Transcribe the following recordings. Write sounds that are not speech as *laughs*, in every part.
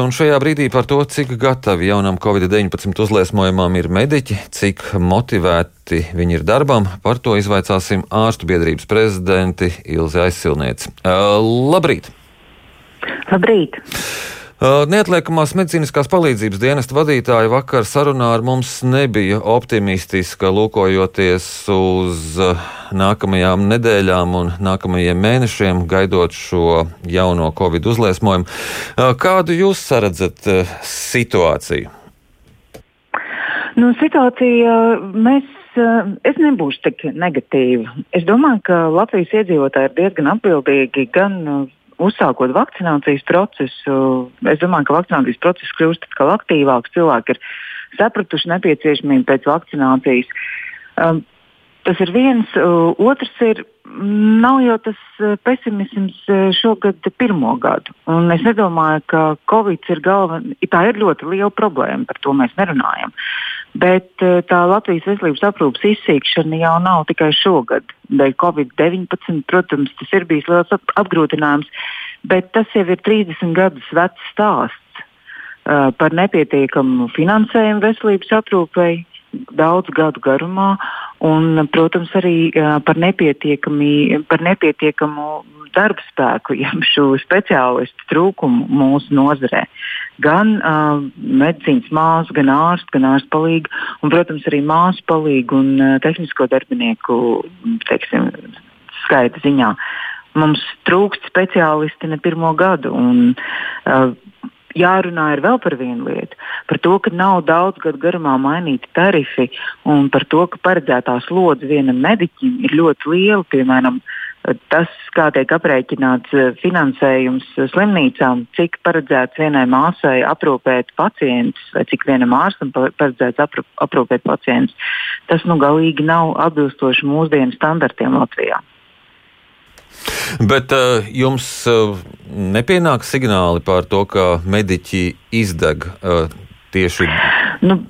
Un šajā brīdī par to, cik gatavi jaunam Covid-19 uzliesmojumam ir mediķi, cik motivēti viņi ir darbam, par to izvaicāsim ārstu biedrības prezidenti Ilzi Aizsilnieci. Uh, labrīt! Labrīt! Neatliekamās medicīniskās palīdzības dienesta vadītāja vakar sarunā ar mums nebija optimistiska, lūkojoties uz nākamajām nedēļām un nākamajiem mēnešiem, gaidot šo jauno covid uzliesmojumu. Kādu jūs saredzat situāciju? Nu, situācija mēs es nebūšu tik negatīva. Es domāju, ka Latvijas iedzīvotāji ir diezgan atbildīgi gan uzsākot vakcinācijas procesu, es domāju, ka vakcinācijas process kļūst atkal aktīvāks. Cilvēki ir sapratuši nepieciešamību pēc vakcinācijas. Um, tas ir viens. Otrs ir, nav jau tas pesimisms šogad pirmo gadu. Un es nedomāju, ka Covid ir galvenā. Tā ir ļoti liela problēma, par to mēs nerunājam. Bet tā Latvijas veselības aprūpas izsīkšana jau nav tikai šogad. Dēļ Covid-19, protams, tas ir bijis liels apgrūtinājums, bet tas jau ir 30 gadus vecs stāsts par nepietiekamu finansējumu veselības aprūpei daudz gadu garumā, un, protams, arī par, par nepietiekamu darba spēku, *laughs* jeb šo speciālistu trūkumu mūsu nozarē. Gan uh, medicīnas māsu, gan ārstu, gan ārstu palīgu, un, protams, arī māsu palīgu un uh, tehnisko darbinieku teiksim, skaita ziņā. Mums trūkst speciālisti ne pirmo gadu. Un, uh, jārunā ir vēl par vienu lietu. Par to, ka nav daudz gadu garumā mainīti tarifi un par to, ka paredzētā slodze vienam mediķim ir ļoti liela. Piemēram, tas, kā tiek aprēķināts eh, finansējums slimnīcām, cik paredzēts vienai māsai aprūpēt pacientus vai cik vienam ārstam paredzēts aprūpēt pacientus, tas nu galīgi nav atbilstoši mūsdienu standartiem Latvijā. Bet uh, jums uh, nepienāk signāli par to, ka mediķi izdeg tieši. Nu,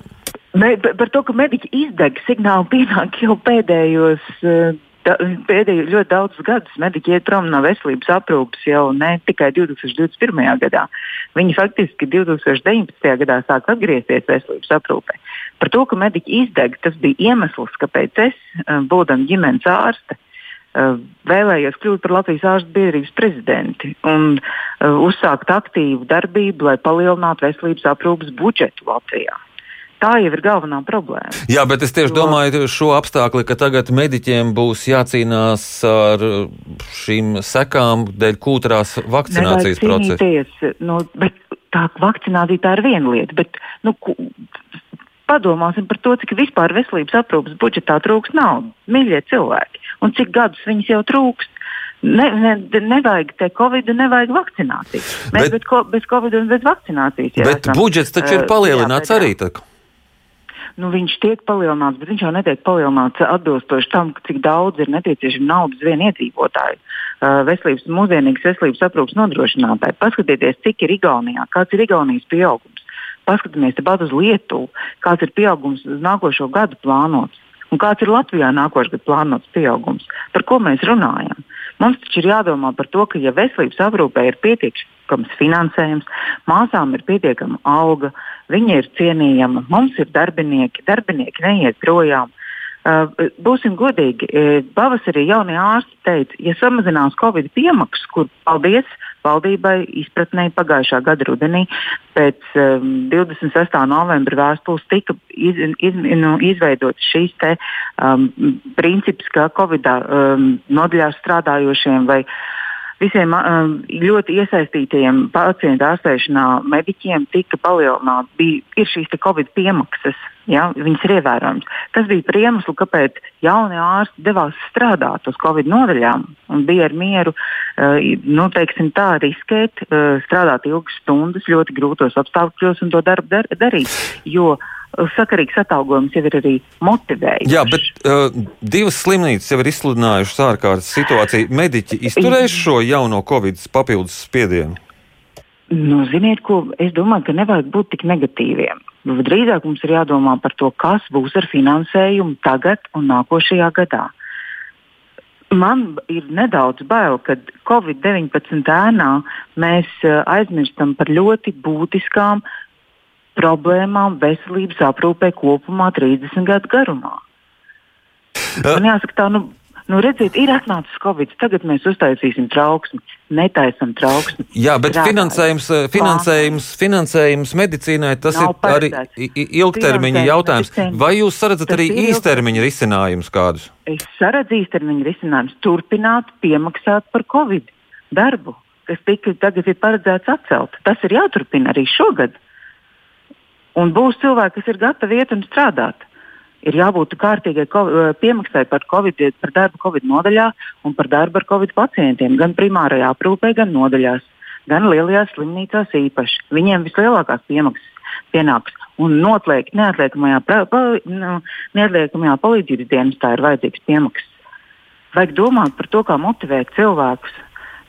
me, par to, ka mediķi izdeg, signāli pienāk jau pēdējos. Da, pēdējos ļoti daudzus gadus mediķi iet prom no veselības aprūpes jau ne tikai 2021. gadā. Viņi faktiski 2019. gadā sāk atgriezties veselības aprūpē. Par to, ka mediķi izdeg, tas bija iemesls, kāpēc es, būdama ģimenes ārste, vēlējies kļūt par Latvijas ārstu biedrības prezidenti un uh, uzsākt aktīvu darbību, lai palielinātu veselības aprūpas budžetu Latvijā. Tā jau ir galvenā problēma. Jā, bet es tieši jo... domāju šo apstākli, ka tagad mediķiem būs jācīnās ar šīm sekām dēļ kūtrās vakcinācijas procesa. Nu, tā vakcinācija tā ir viena lieta, bet nu, padomāsim par to, cik vispār veselības aprūpas budžetā trūks naudas. Mīļie cilvēki, un cik gadus viņas jau trūkst. Ne, ne, nevajag te covid, nevajag vakcināciju. Mēs bet, bez, ko, bez covid un bez vakcinācijas. Bet esam, budžets taču ir palielināts jā, bet, arī. Tā. Nu, viņš tiek palielināts, bet viņš jau netiek palielināts atbilstoši tam, cik daudz ir nepieciešama naudas vienu iedzīvotāju. Uh, veselības, mūsdienīgas veselības aprūpas nodrošinātāji. Paskatieties, cik ir Igaunijā, kāds ir Igaunijas pieaugums. Paskatāmies tepat uz Lietuvu, kāds ir pieaugums uz nākošo gadu plānots. Un kāds ir Latvijā nākošais gads plānots pieaugums? Par ko mēs runājam? Mums taču ir jādomā par to, ka, ja veselības aprūpē ir pietiekams finansējums, māsām ir pietiekama alga, viņa ir cienījama, mums ir darbinieki, darbinieki neiet projām. Uh, būsim godīgi, pavasarī jaunie ārsti teica, ja samazinās Covid piemaksas, kur paldies valdībai izpratnē pagājušā gada rudenī pēc um, 26. novembra vēstules tika iz, iz, nu, izveidots šīs te, um, princips, ka Covid um, nodaļās strādājošiem vai uh, visiem ļoti iesaistītajiem pacientu ārstēšanā mediķiem tika palielināts, bija šīs Covid piemaksas. Ja, viņas ir ievērojamas. Tas bija par iemeslu, kāpēc jaunie ārsti devās strādāt uz Covid nodaļām un bija ar mieru nu, tā, riskēt, strādāt ilgas stundas, ļoti grūtos apstākļos un to darbu dar darīt. Jo uh, sakarīgs atalgojums jau ir arī motivējošs. Jā, bet uh, divas slimnīcas jau ir izsludinājušas ārkārtas situāciju. Mediķi izturēs šo jauno covid papildus spiedienu? Nu, ziniet, ko es domāju, ka nevajag būt tik negatīviem. Drīzāk mums ir jādomā par to, kas būs ar finansējumu tagad un nākošajā gadā. Man ir nedaudz bail, ka Covid-19 ēnā mēs aizmirstam par ļoti būtiskām problēmām veselības aprūpē kopumā 30 gadu garumā. Man jāsaka, tā, nu, Nu, redziet, ir atnācis Covid, tagad mēs uztaisīsim trauksmi, netaisam trauksmi. Jā, bet Strādājot. finansējums, finansējums, finansējums medicīnai tas Nav ir paredzēts. arī ilgtermiņa jautājums. Vai jūs saredzat arī īstermiņa risinājumus kādus? Es saredzu īstermiņa risinājumus, turpināt piemaksāt par Covid darbu, kas tika tagad ir paredzēts atcelt. Tas ir jāturpina arī šogad. Un būs cilvēki, kas ir gatavi iet un strādāt ir jābūt kārtīgai eh, piemaksai par, COVID, par darbu Covid nodaļā un par darbu ar Covid pacientiem, gan primārajā aprūpē, gan nodaļās, gan lielajās slimnīcās īpaši. Viņiem vislielākās piemaksas pienāks. Un noteikti neatliekamajā, pa, nu, neatliekamajā palīdzības dienestā ir vajadzīgs piemaksas. Vajag domāt par to, kā motivēt cilvēkus,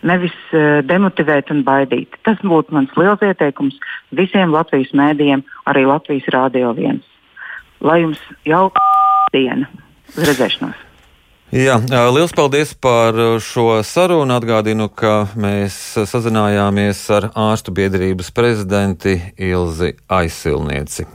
nevis uh, demotivēt un baidīt. Tas būtu mans liels ieteikums visiem Latvijas mēdījiem, arī Latvijas Rādio 1 lai jums jauka diena. Uz redzēšanos! Jā, liels paldies par šo sarunu. Atgādinu, ka mēs sazinājāmies ar ārstu biedrības prezidenti Ilzi Aizsilnieci.